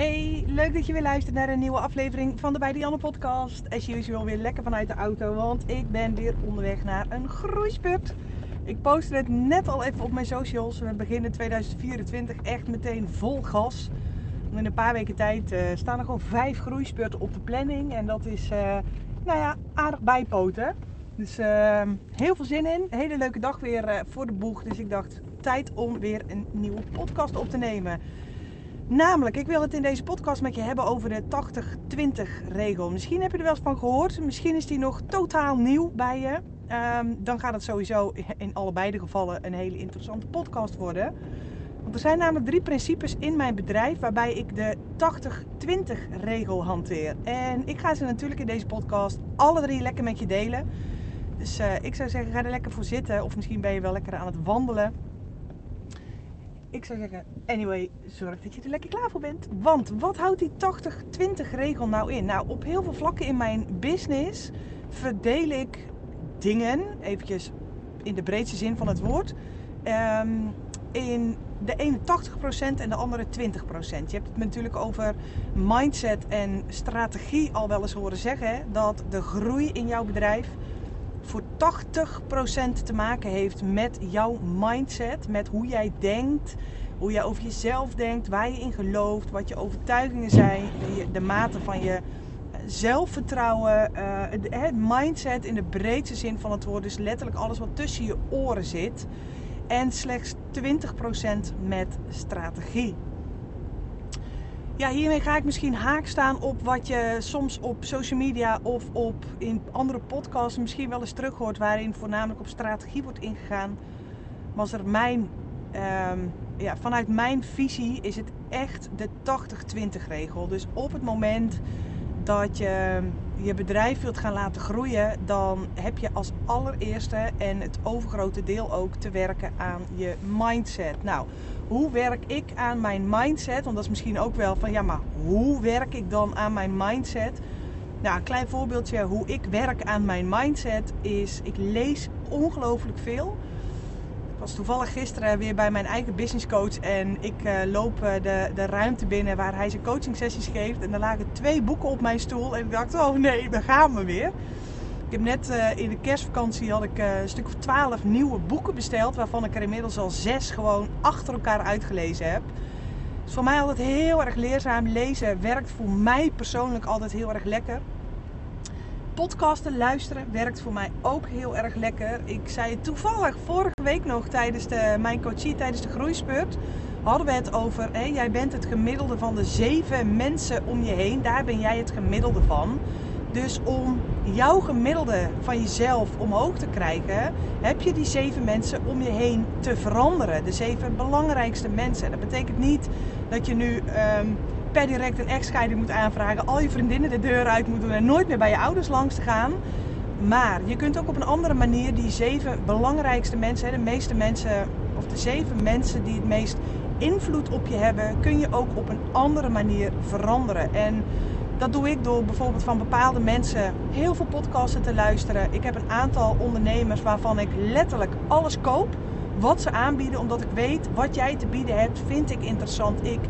Hey, leuk dat je weer luistert naar een nieuwe aflevering van de Bij Janne podcast. As usual weer lekker vanuit de auto, want ik ben weer onderweg naar een groeispurt. Ik postte het net al even op mijn socials. We beginnen 2024 echt meteen vol gas. In een paar weken tijd uh, staan er gewoon vijf groeispurten op de planning. En dat is, uh, nou ja, aardig bijpoten. Dus uh, heel veel zin in. Hele leuke dag weer voor de boeg. Dus ik dacht, tijd om weer een nieuwe podcast op te nemen. Namelijk, ik wil het in deze podcast met je hebben over de 80-20 regel. Misschien heb je er wel eens van gehoord. Misschien is die nog totaal nieuw bij je. Um, dan gaat het sowieso in allebei de gevallen een hele interessante podcast worden. Want er zijn namelijk drie principes in mijn bedrijf waarbij ik de 80-20 regel hanteer. En ik ga ze natuurlijk in deze podcast alle drie lekker met je delen. Dus uh, ik zou zeggen, ga er lekker voor zitten. Of misschien ben je wel lekker aan het wandelen ik zou zeggen, anyway, zorg dat je er lekker klaar voor bent. Want wat houdt die 80-20 regel nou in? Nou, op heel veel vlakken in mijn business verdeel ik dingen, eventjes in de breedste zin van het woord, um, in de ene 80% en de andere 20%. Je hebt het natuurlijk over mindset en strategie al wel eens horen zeggen, dat de groei in jouw bedrijf voor 80% te maken heeft met jouw mindset, met hoe jij denkt, hoe jij over jezelf denkt, waar je in gelooft, wat je overtuigingen zijn, de, mate van je eh, zelfvertrouwen, uh, het mindset in de breedste zin van het woord, dus letterlijk alles wat tussen je oren zit. En slechts 20% met strategie ja, hiermee ga ik misschien haak staan op wat je soms op social media of op in andere podcasts misschien wel eens terug hoort, waarin voornamelijk op strategie wordt ingegaan. Was er mijn, ehm, ja, vanuit mijn visie is het echt de 80-20 regel. Dus op het moment dat je je bedrijf wilt gaan laten groeien, dan heb je als allereerste en het overgrote deel ook te werken aan je mindset. Nou, hoe werk ik aan mijn mindset? Want dat is misschien ook wel van ja, maar hoe werk ik dan aan mijn mindset? Nou, een klein voorbeeldje hoe ik werk aan mijn mindset is: ik lees ongelooflijk veel. Was toevallig gisteren weer bij mijn eigen business coach en ik uh, loop uh, de, de ruimte binnen waar hij zijn coaching sessies geeft. En er lagen twee boeken op mijn stoel en ik dacht: oh nee, daar gaan we weer. Ik heb net uh, in de kerstvakantie had ik een stuk of twaalf nieuwe boeken besteld, waarvan ik er inmiddels al zes gewoon achter elkaar uitgelezen heb. is voor mij altijd heel erg leerzaam. Lezen werkt voor mij persoonlijk altijd heel erg lekker podcasten luisteren werkt voor mij ook heel erg lekker. Ik zei het toevallig vorige week nog tijdens de, mijn coachie, tijdens de groeispurt. Hadden we het over, hé, jij bent het gemiddelde van de zeven mensen om je heen. Daar ben jij het gemiddelde van. Dus om jouw gemiddelde van jezelf omhoog te krijgen, heb je die zeven mensen om je heen te veranderen. De zeven belangrijkste mensen. Dat betekent niet dat je nu um, per direct een echtscheiding moet aanvragen, al je vriendinnen de deur uit moet doen en nooit meer bij je ouders langs te gaan. Maar je kunt ook op een andere manier die zeven belangrijkste mensen, de meeste mensen, of de zeven mensen die het meest invloed op je hebben, kun je ook op een andere manier veranderen. En dat doe ik door bijvoorbeeld van bepaalde mensen heel veel podcasten te luisteren. Ik heb een aantal ondernemers waarvan ik letterlijk alles koop wat ze aanbieden, omdat ik weet wat jij te bieden hebt, vind ik interessant. Ik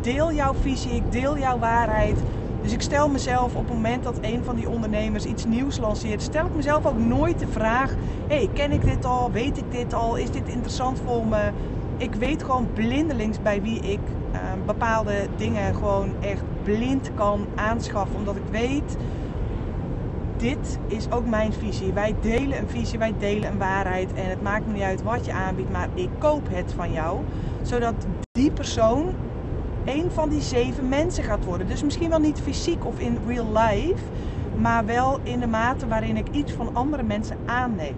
deel jouw visie, ik deel jouw waarheid. Dus ik stel mezelf op het moment dat een van die ondernemers iets nieuws lanceert, stel ik mezelf ook nooit de vraag: hey, ken ik dit al? Weet ik dit al? Is dit interessant voor me? Ik weet gewoon blindelings bij wie ik uh, bepaalde dingen gewoon echt blind kan aanschaffen, omdat ik weet dit is ook mijn visie. Wij delen een visie, wij delen een waarheid. En het maakt me niet uit wat je aanbiedt, maar ik koop het van jou. Zodat die persoon een van die zeven mensen gaat worden. Dus misschien wel niet fysiek of in real life, maar wel in de mate waarin ik iets van andere mensen aanneem.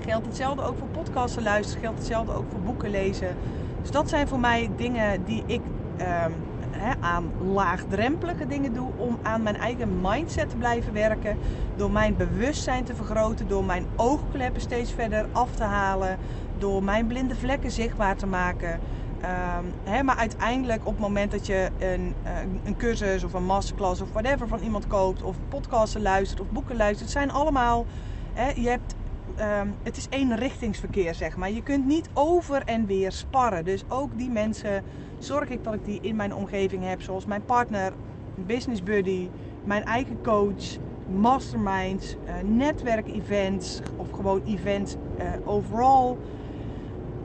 Geldt hetzelfde ook voor podcasten luisteren, geldt hetzelfde ook voor boeken lezen. Dus dat zijn voor mij dingen die ik um, aan laagdrempelige dingen doe om aan mijn eigen mindset te blijven werken. Door mijn bewustzijn te vergroten, door mijn oogkleppen steeds verder af te halen, door mijn blinde vlekken zichtbaar te maken. Um, maar uiteindelijk op het moment dat je een, uh, een cursus of een masterclass of whatever van iemand koopt, of podcasten luistert of boeken luistert, zijn allemaal. je hebt, um, het is één richtingsverkeer, zeg maar. Je kunt niet over en weer sparren. Dus ook die mensen zorg ik dat ik die in mijn omgeving heb, zoals mijn partner, business buddy, mijn eigen coach, masterminds, uh, netwerkevents of gewoon events uh, overall.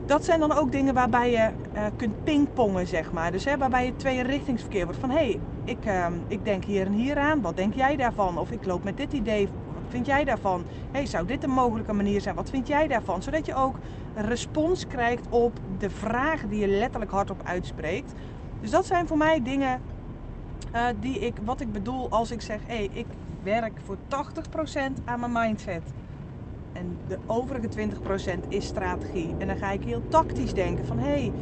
Dat zijn dan ook dingen waarbij je uh, kunt pingpongen, zeg maar. Dus hè, waarbij je twee richtingsverkeer wordt. Van hé, hey, ik, uh, ik denk hier en hier aan. Wat denk jij daarvan? Of ik loop met dit idee. Wat vind jij daarvan? hey, zou dit een mogelijke manier zijn? Wat vind jij daarvan? Zodat je ook respons krijgt op de vragen die je letterlijk hardop uitspreekt. Dus dat zijn voor mij dingen uh, die ik, wat ik bedoel als ik zeg: hé, hey, ik werk voor 80% aan mijn mindset. En de overige 20% is strategie. En dan ga ik heel tactisch denken van hé, hey,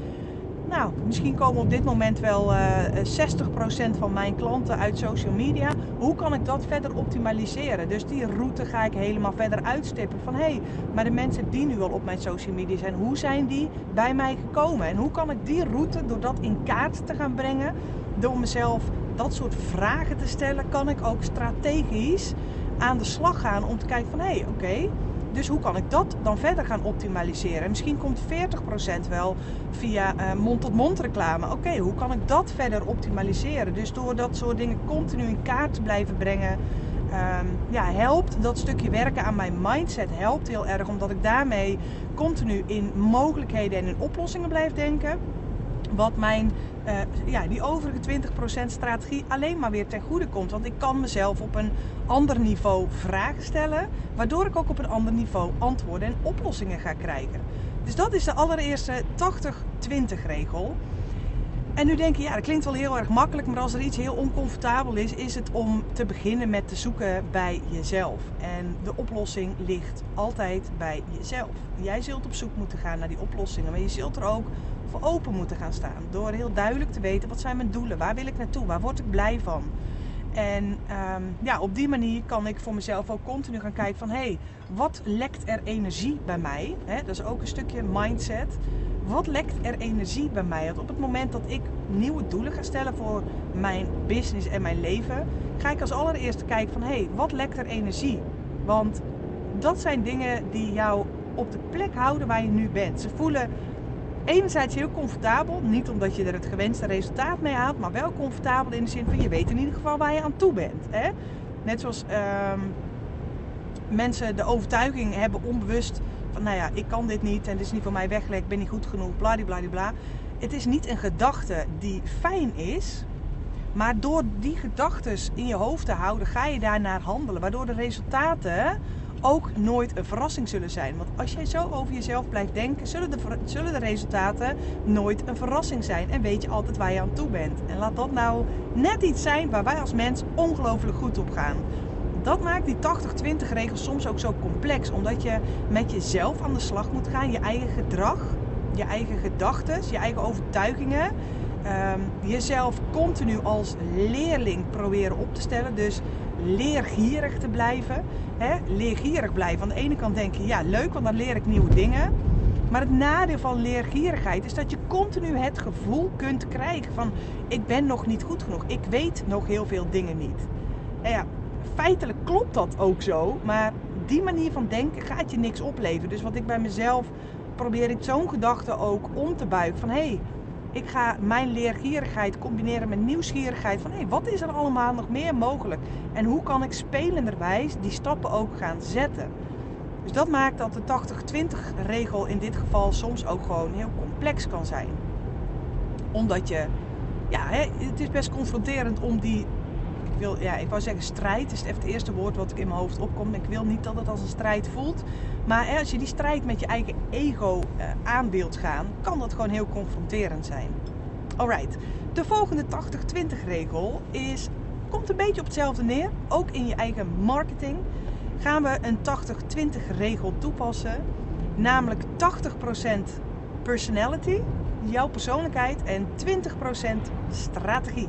nou, misschien komen op dit moment wel uh, eh, 60% van mijn klanten uit social media. Hoe kan ik dat verder optimaliseren? Dus die route ga ik helemaal verder uitstippen. Van hé, hey, maar de mensen die nu al op mijn social media zijn, hoe zijn die bij mij gekomen? En hoe kan ik die route, door dat in kaart te gaan brengen, door mezelf dat soort vragen te stellen, kan ik ook strategisch aan de slag gaan om te kijken van hé, hey, oké. Dus hoe kan ik dat dan verder gaan optimaliseren? Misschien komt 40% wel via uh, mond-tot-mond reclame. Oké, hoe kan ik dat verder optimaliseren? Dus door dat soort dingen continu in kaart te blijven brengen, um, ja, helpt dat stukje werken aan mijn mindset helpt heel erg, omdat ik daarmee continu in mogelijkheden en in oplossingen blijf denken wat mijn, uh, ja, die overige 20% strategie alleen maar weer ten goede komt. Want ik kan mezelf op een ander niveau vragen stellen, waardoor ik ook op een ander niveau antwoorden en oplossingen ga krijgen. Dus dat is de allereerste 80-20 regel. En nu denk je, ja, dat klinkt wel heel erg makkelijk, maar als er iets heel oncomfortabel is, is het om te beginnen met te zoeken bij jezelf. En de oplossing ligt altijd bij jezelf. Jij zult op zoek moeten gaan naar die oplossingen, maar je zult er ook open moeten gaan staan. Door heel duidelijk te weten, wat zijn mijn doelen? Waar wil ik naartoe? Waar word ik blij van? En um, ja, op die manier kan ik voor mezelf ook continu gaan kijken van... hé, hey, wat lekt er energie bij mij? He, dat is ook een stukje mindset wat lekt er energie bij mij? Want op het moment dat ik nieuwe doelen ga stellen voor mijn business en mijn leven, ga ik als allereerste kijken van hé, hey, wat lekt er energie? Want dat zijn dingen die jou op de plek houden waar je nu bent. Ze voelen enerzijds heel comfortabel, niet omdat je er het gewenste resultaat mee haalt, maar wel comfortabel in de zin van je weet in ieder geval waar je aan toe bent. Hè? Net zoals um, mensen de overtuiging hebben onbewust van nou ja, ik kan dit niet en het is niet voor mij weggelegd, ik ben niet goed genoeg, bladibladibla. Het is niet een gedachte die fijn is, maar door die gedachten in je hoofd te houden, ga je daarnaar handelen. Waardoor de resultaten ook nooit een verrassing zullen zijn. Want als jij zo over jezelf blijft denken, zullen de, zullen de resultaten nooit een verrassing zijn. En weet je altijd waar je aan toe bent. En laat dat nou net iets zijn waar wij als mens ongelooflijk goed op gaan dat maakt die 80-20 regel soms ook zo complex. Omdat je met jezelf aan de slag moet gaan. Je eigen gedrag, je eigen gedachten, je eigen overtuigingen. Um, jezelf continu als leerling proberen op te stellen. Dus leergierig te blijven. Hè? Leergierig blijven. Aan de ene kant denk je, ja leuk, want dan leer ik nieuwe dingen. Maar het nadeel van leergierigheid is dat je continu het gevoel kunt krijgen van ik ben nog niet goed genoeg. Ik weet nog heel veel dingen niet. En ja, feitelijk klopt dat ook zo. Maar die manier van denken gaat je niks opleveren. Dus wat ik bij mezelf probeer ik zo'n gedachte ook om te buigen. Van hé, hey, ik ga mijn leergierigheid combineren met nieuwsgierigheid. Van hé, wat is er allemaal nog meer mogelijk? En hoe kan ik spelenderwijs die stappen ook gaan zetten? Dus dat maakt dat de 80-20 regel in dit geval soms ook gewoon heel complex kan zijn. Omdat je, ja, het is best confronterend om die wil, ja, ik wou zeggen strijd is het eerste woord wat ik in mijn hoofd opkomt. Ik wil niet dat het als een strijd voelt. Maar als je die strijd met je eigen ego uh, aan wilt gaan, kan dat gewoon heel confronterend zijn. Alright, de volgende 80-20 regel is, komt een beetje op hetzelfde neer. Ook in je eigen marketing gaan we een 80-20 regel toepassen. Namelijk 80% personality, jouw persoonlijkheid en 20% strategie.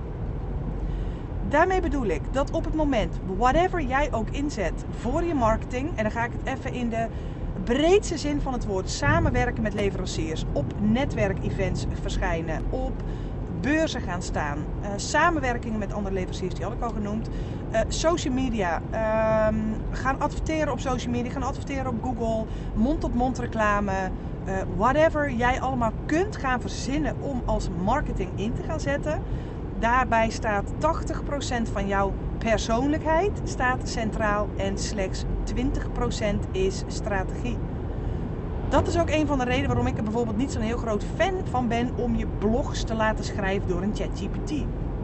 Daarmee bedoel ik dat op het moment, whatever jij ook inzet voor je marketing, en dan ga ik het even in de breedste zin van het woord samenwerken met leveranciers, op netwerkevents verschijnen, op beurzen gaan staan, uh, samenwerkingen met andere leveranciers, die had ik al genoemd, uh, social media, uh, gaan adverteren op social media, gaan adverteren op Google, mond-tot-mond reclame, uh, whatever jij allemaal kunt gaan verzinnen om als marketing in te gaan zetten. Daarbij staat 80% van jouw persoonlijkheid staat centraal en slechts 20% is strategie. Dat is ook een van de redenen waarom ik er bijvoorbeeld niet zo'n heel groot fan van ben om je blogs te laten schrijven door een ChatGPT.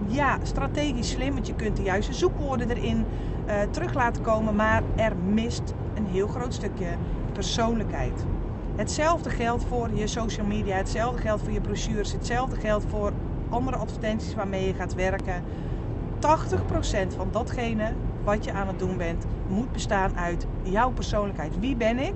Ja, strategisch slim, want je kunt de juiste zoekwoorden erin uh, terug laten komen, maar er mist een heel groot stukje persoonlijkheid. Hetzelfde geldt voor je social media, hetzelfde geldt voor je brochures, hetzelfde geldt voor andere advertenties waarmee je gaat werken. 80% van datgene wat je aan het doen bent, moet bestaan uit jouw persoonlijkheid. Wie ben ik?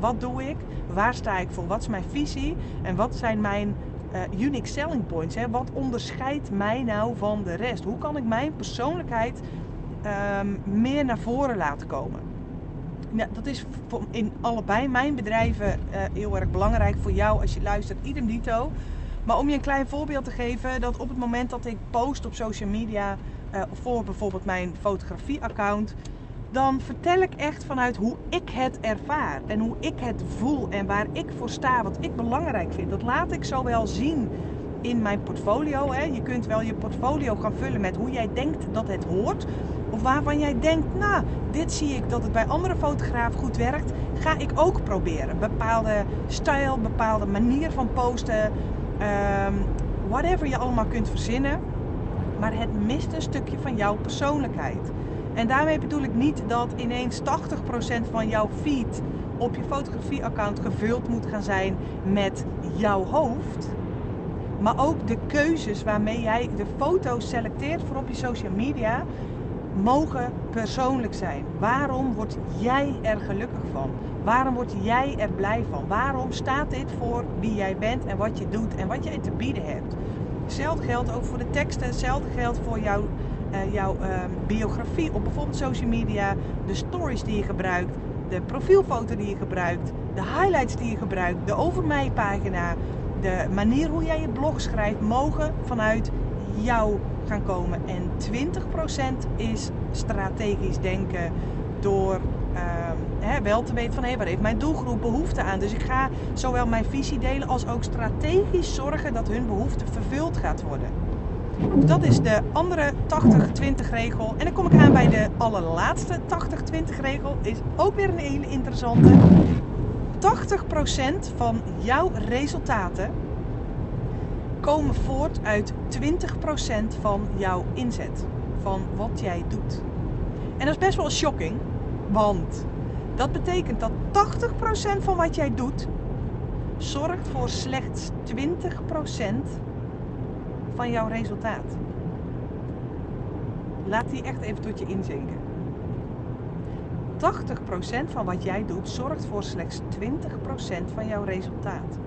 Wat doe ik? Waar sta ik voor? Wat is mijn visie? En wat zijn mijn uh, unique selling points? Hè? Wat onderscheidt mij nou van de rest? Hoe kan ik mijn persoonlijkheid um, meer naar voren laten komen? Ja, dat is in allebei mijn bedrijven uh, heel erg belangrijk voor jou als je luistert, idem dito. Maar om je een klein voorbeeld te geven, dat op het moment dat ik post op social media uh, voor bijvoorbeeld mijn fotografie-account, dan vertel ik echt vanuit hoe ik het ervaar en hoe ik het voel en waar ik voor sta, wat ik belangrijk vind. Dat laat ik zowel zien in mijn portfolio. Hè. Je kunt wel je portfolio gaan vullen met hoe jij denkt dat het hoort. Of waarvan jij denkt, nou, dit zie ik dat het bij andere fotografen goed werkt. Ga ik ook proberen. Bepaalde stijl, bepaalde manier van posten. Um, whatever je allemaal kunt verzinnen. Maar het mist een stukje van jouw persoonlijkheid. En daarmee bedoel ik niet dat ineens 80% van jouw feed op je fotografie-account gevuld moet gaan zijn met jouw hoofd. Maar ook de keuzes waarmee jij de foto's selecteert voor op je social media mogen persoonlijk zijn. Waarom word jij er gelukkig van? Waarom word jij er blij van? Waarom staat dit voor wie jij bent en wat je doet en wat jij te bieden hebt? Hetzelfde geldt ook voor de teksten, hetzelfde geldt voor jouw uh, jouw uh, biografie op bijvoorbeeld social media, de stories die je gebruikt, de profielfoto die je gebruikt, de highlights die je gebruikt, de over mij pagina, de manier hoe jij je blog schrijft, mogen vanuit jou gaan komen. En 20% is strategisch denken door uh, wel te weten van hé, waar heeft mijn doelgroep behoefte aan. Dus ik ga zowel mijn visie delen als ook strategisch zorgen dat hun behoefte vervuld gaat worden. Dat is de andere 80-20 regel. En dan kom ik aan bij de allerlaatste 80-20 regel. Is ook weer een hele interessante. 80% van jouw resultaten komen voort uit 20% van jouw inzet. Van wat jij doet. En dat is best wel shocking. Want dat betekent dat 80% van wat jij doet zorgt voor slechts 20% van jouw resultaat. Laat die echt even tot je inzinken. 80% van wat jij doet zorgt voor slechts 20% van jouw resultaat.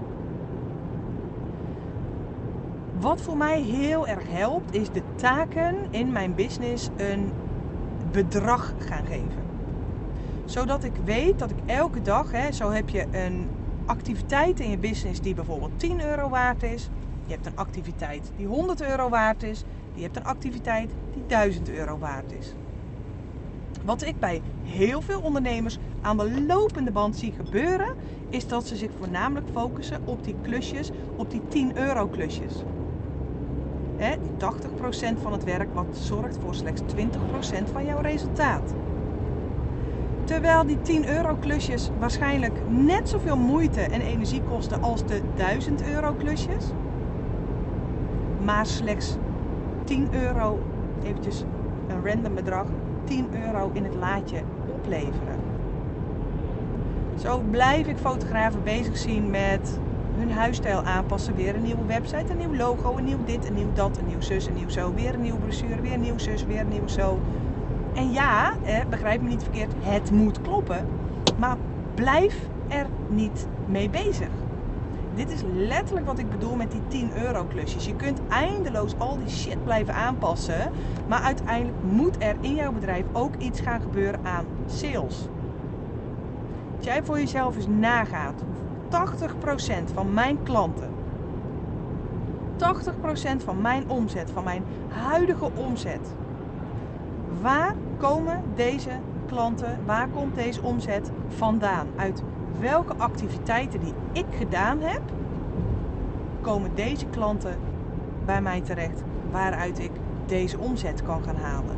Wat voor mij heel erg helpt, is de taken in mijn business een bedrag gaan geven. Zodat ik weet dat ik elke dag, hè, zo heb je een activiteit in je business die bijvoorbeeld 10 euro waard is. Je hebt een activiteit die 100 euro waard is. Je hebt een activiteit die 1000 euro waard is. Wat ik bij heel veel ondernemers aan de lopende band zie gebeuren, is dat ze zich voornamelijk focussen op die klusjes, op die 10 euro klusjes. He, die 80% van het werk wat zorgt voor slechts 20% van jouw resultaat. Terwijl die 10 euro klusjes waarschijnlijk net zoveel moeite en energie kosten als de 1000 euro klusjes maar slechts 10 euro, eventjes een random bedrag, 10 euro in het laadje opleveren. Zo blijf ik fotografen bezig zien met hun huisstijl aanpassen. Weer een nieuwe website, een nieuw logo, een nieuw dit, een nieuw dat, een nieuw zus, een nieuw zo. Weer een nieuwe brochure, weer een nieuw zus, weer een nieuw zo. En ja, begrijp me niet verkeerd, het moet kloppen. Maar blijf er niet mee bezig. Dit is letterlijk wat ik bedoel met die 10 euro klusjes. Je kunt eindeloos al die shit blijven aanpassen. Maar uiteindelijk moet er in jouw bedrijf ook iets gaan gebeuren aan sales. Als jij voor jezelf eens nagaat. 80% van mijn klanten. 80% van mijn omzet, van mijn huidige omzet. Waar komen deze klanten, waar komt deze omzet vandaan? Uit welke activiteiten die ik gedaan heb, komen deze klanten bij mij terecht waaruit ik deze omzet kan gaan halen.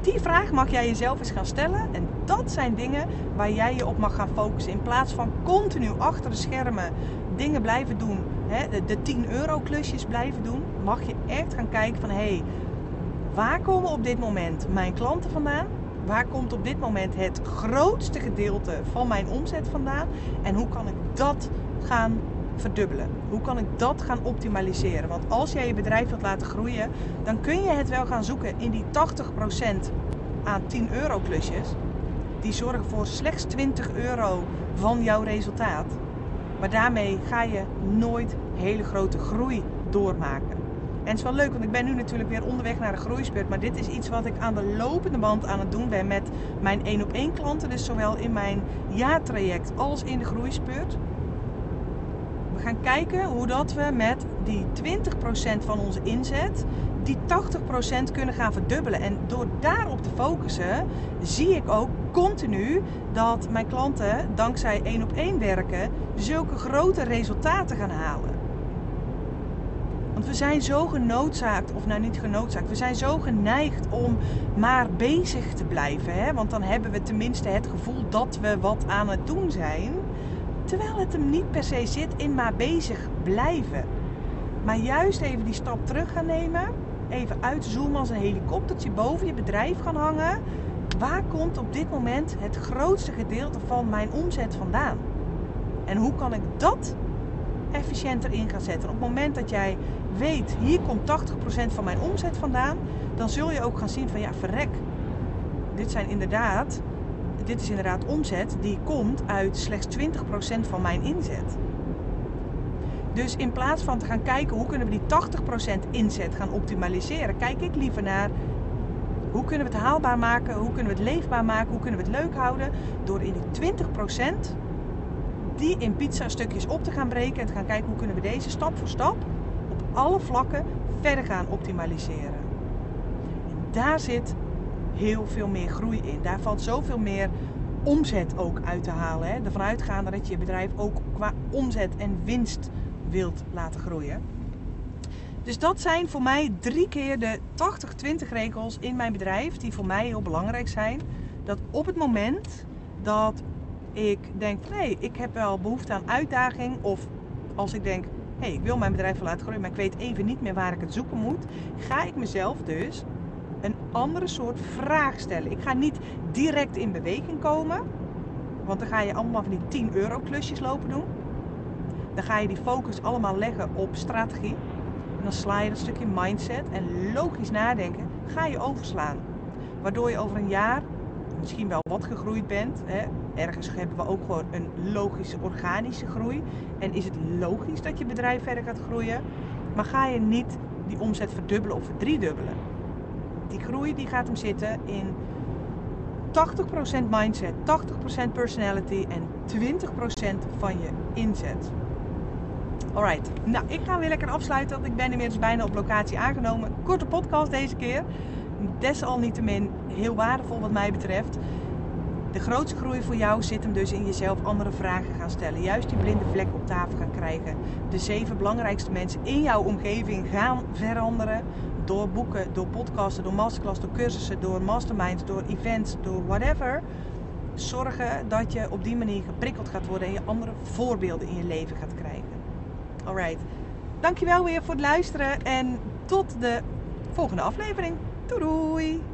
Die vraag mag jij jezelf eens gaan stellen en dat zijn dingen waar jij je op mag gaan focussen. In plaats van continu achter de schermen dingen blijven doen, hè, de 10 euro klusjes blijven doen, mag je echt gaan kijken van hé, hey, waar komen op dit moment mijn klanten vandaan? Waar komt op dit moment het grootste gedeelte van mijn omzet vandaan? En hoe kan ik dat gaan verdubbelen? Hoe kan ik dat gaan optimaliseren? Want als jij je bedrijf wilt laten groeien, dan kun je het wel gaan zoeken in die 80% aan 10 euro klusjes. Die zorgen voor slechts 20 euro van jouw resultaat. Maar daarmee ga je nooit hele grote groei doormaken. En het is wel leuk, want ik ben nu natuurlijk weer onderweg naar de groeispurt. Maar dit is iets wat ik aan de lopende band aan het doen ben met mijn één op één klanten. Dus zowel in mijn jaartraject als in de groeispurt. We gaan kijken hoe dat we met die 20% van onze inzet die 80% kunnen gaan verdubbelen. En door daarop te focussen, zie ik ook continu dat mijn klanten dankzij één op één werken zulke grote resultaten gaan halen. Want we zijn zo genoodzaakt, of nou niet genoodzaakt, we zijn zo geneigd om maar bezig te blijven. Hè? Want dan hebben we tenminste het gevoel dat we wat aan het doen zijn. Terwijl het hem niet per se zit in maar bezig blijven. Maar juist even die stap terug gaan nemen. Even uitzoomen als een helikoptertje boven je bedrijf gaan hangen. Waar komt op dit moment het grootste gedeelte van mijn omzet vandaan? En hoe kan ik dat efficiënter in gaan zetten? op het moment dat jij weet, hier komt 80% van mijn omzet vandaan, dan zul je ook gaan zien van ja, verrek. Dit zijn inderdaad, dit is inderdaad omzet die komt uit slechts 20% van mijn inzet. Dus in plaats van te gaan kijken hoe kunnen we die 80% inzet gaan optimaliseren, kijk ik liever naar hoe kunnen we het haalbaar maken, hoe kunnen we het leefbaar maken, hoe kunnen we het leuk houden door in die 20% die in pizza stukjes op te gaan breken en te gaan kijken hoe kunnen we deze stap voor stap op alle vlakken verder gaan optimaliseren. En daar zit heel veel meer groei in. Daar valt zoveel meer omzet ook uit te halen. Hè? Ervan uitgaande dat je je bedrijf ook qua omzet en winst wilt laten groeien. Dus dat zijn voor mij drie keer de 80-20 regels in mijn bedrijf die voor mij heel belangrijk zijn. Dat op het moment dat ik denk, nee, ik heb wel behoefte aan uitdaging. Of als ik denk, hé, hey, ik wil mijn bedrijf wel laten groeien, maar ik weet even niet meer waar ik het zoeken moet. Ga ik mezelf dus een andere soort vraag stellen. Ik ga niet direct in beweging komen. Want dan ga je allemaal van die 10 euro klusjes lopen doen. Dan ga je die focus allemaal leggen op strategie. En dan sla je dat stukje mindset en logisch nadenken ga je overslaan. Waardoor je over een jaar misschien wel wat gegroeid bent. Hè. Ergens hebben we ook gewoon een logische organische groei. En is het logisch dat je bedrijf verder gaat groeien. Maar ga je niet die omzet verdubbelen of verdriedubbelen. Die groei die gaat hem zitten in 80% mindset, 80% personality en 20% van je inzet. Alright, nou ik ga weer lekker afsluiten, want ik ben inmiddels bijna op locatie aangenomen. Korte podcast deze keer. Desalniettemin heel waardevol wat mij betreft. De grootste groei voor jou zit hem dus in jezelf andere vragen gaan stellen. Juist die blinde vlek op tafel gaan krijgen. De zeven belangrijkste mensen in jouw omgeving gaan veranderen. Door boeken, door podcasten, door masterclass, door cursussen, door masterminds, door events, door whatever. Zorgen dat je op die manier geprikkeld gaat worden en je andere voorbeelden in je leven gaat krijgen. Alright. Dankjewel weer voor het luisteren en tot de volgende aflevering. Doei doei!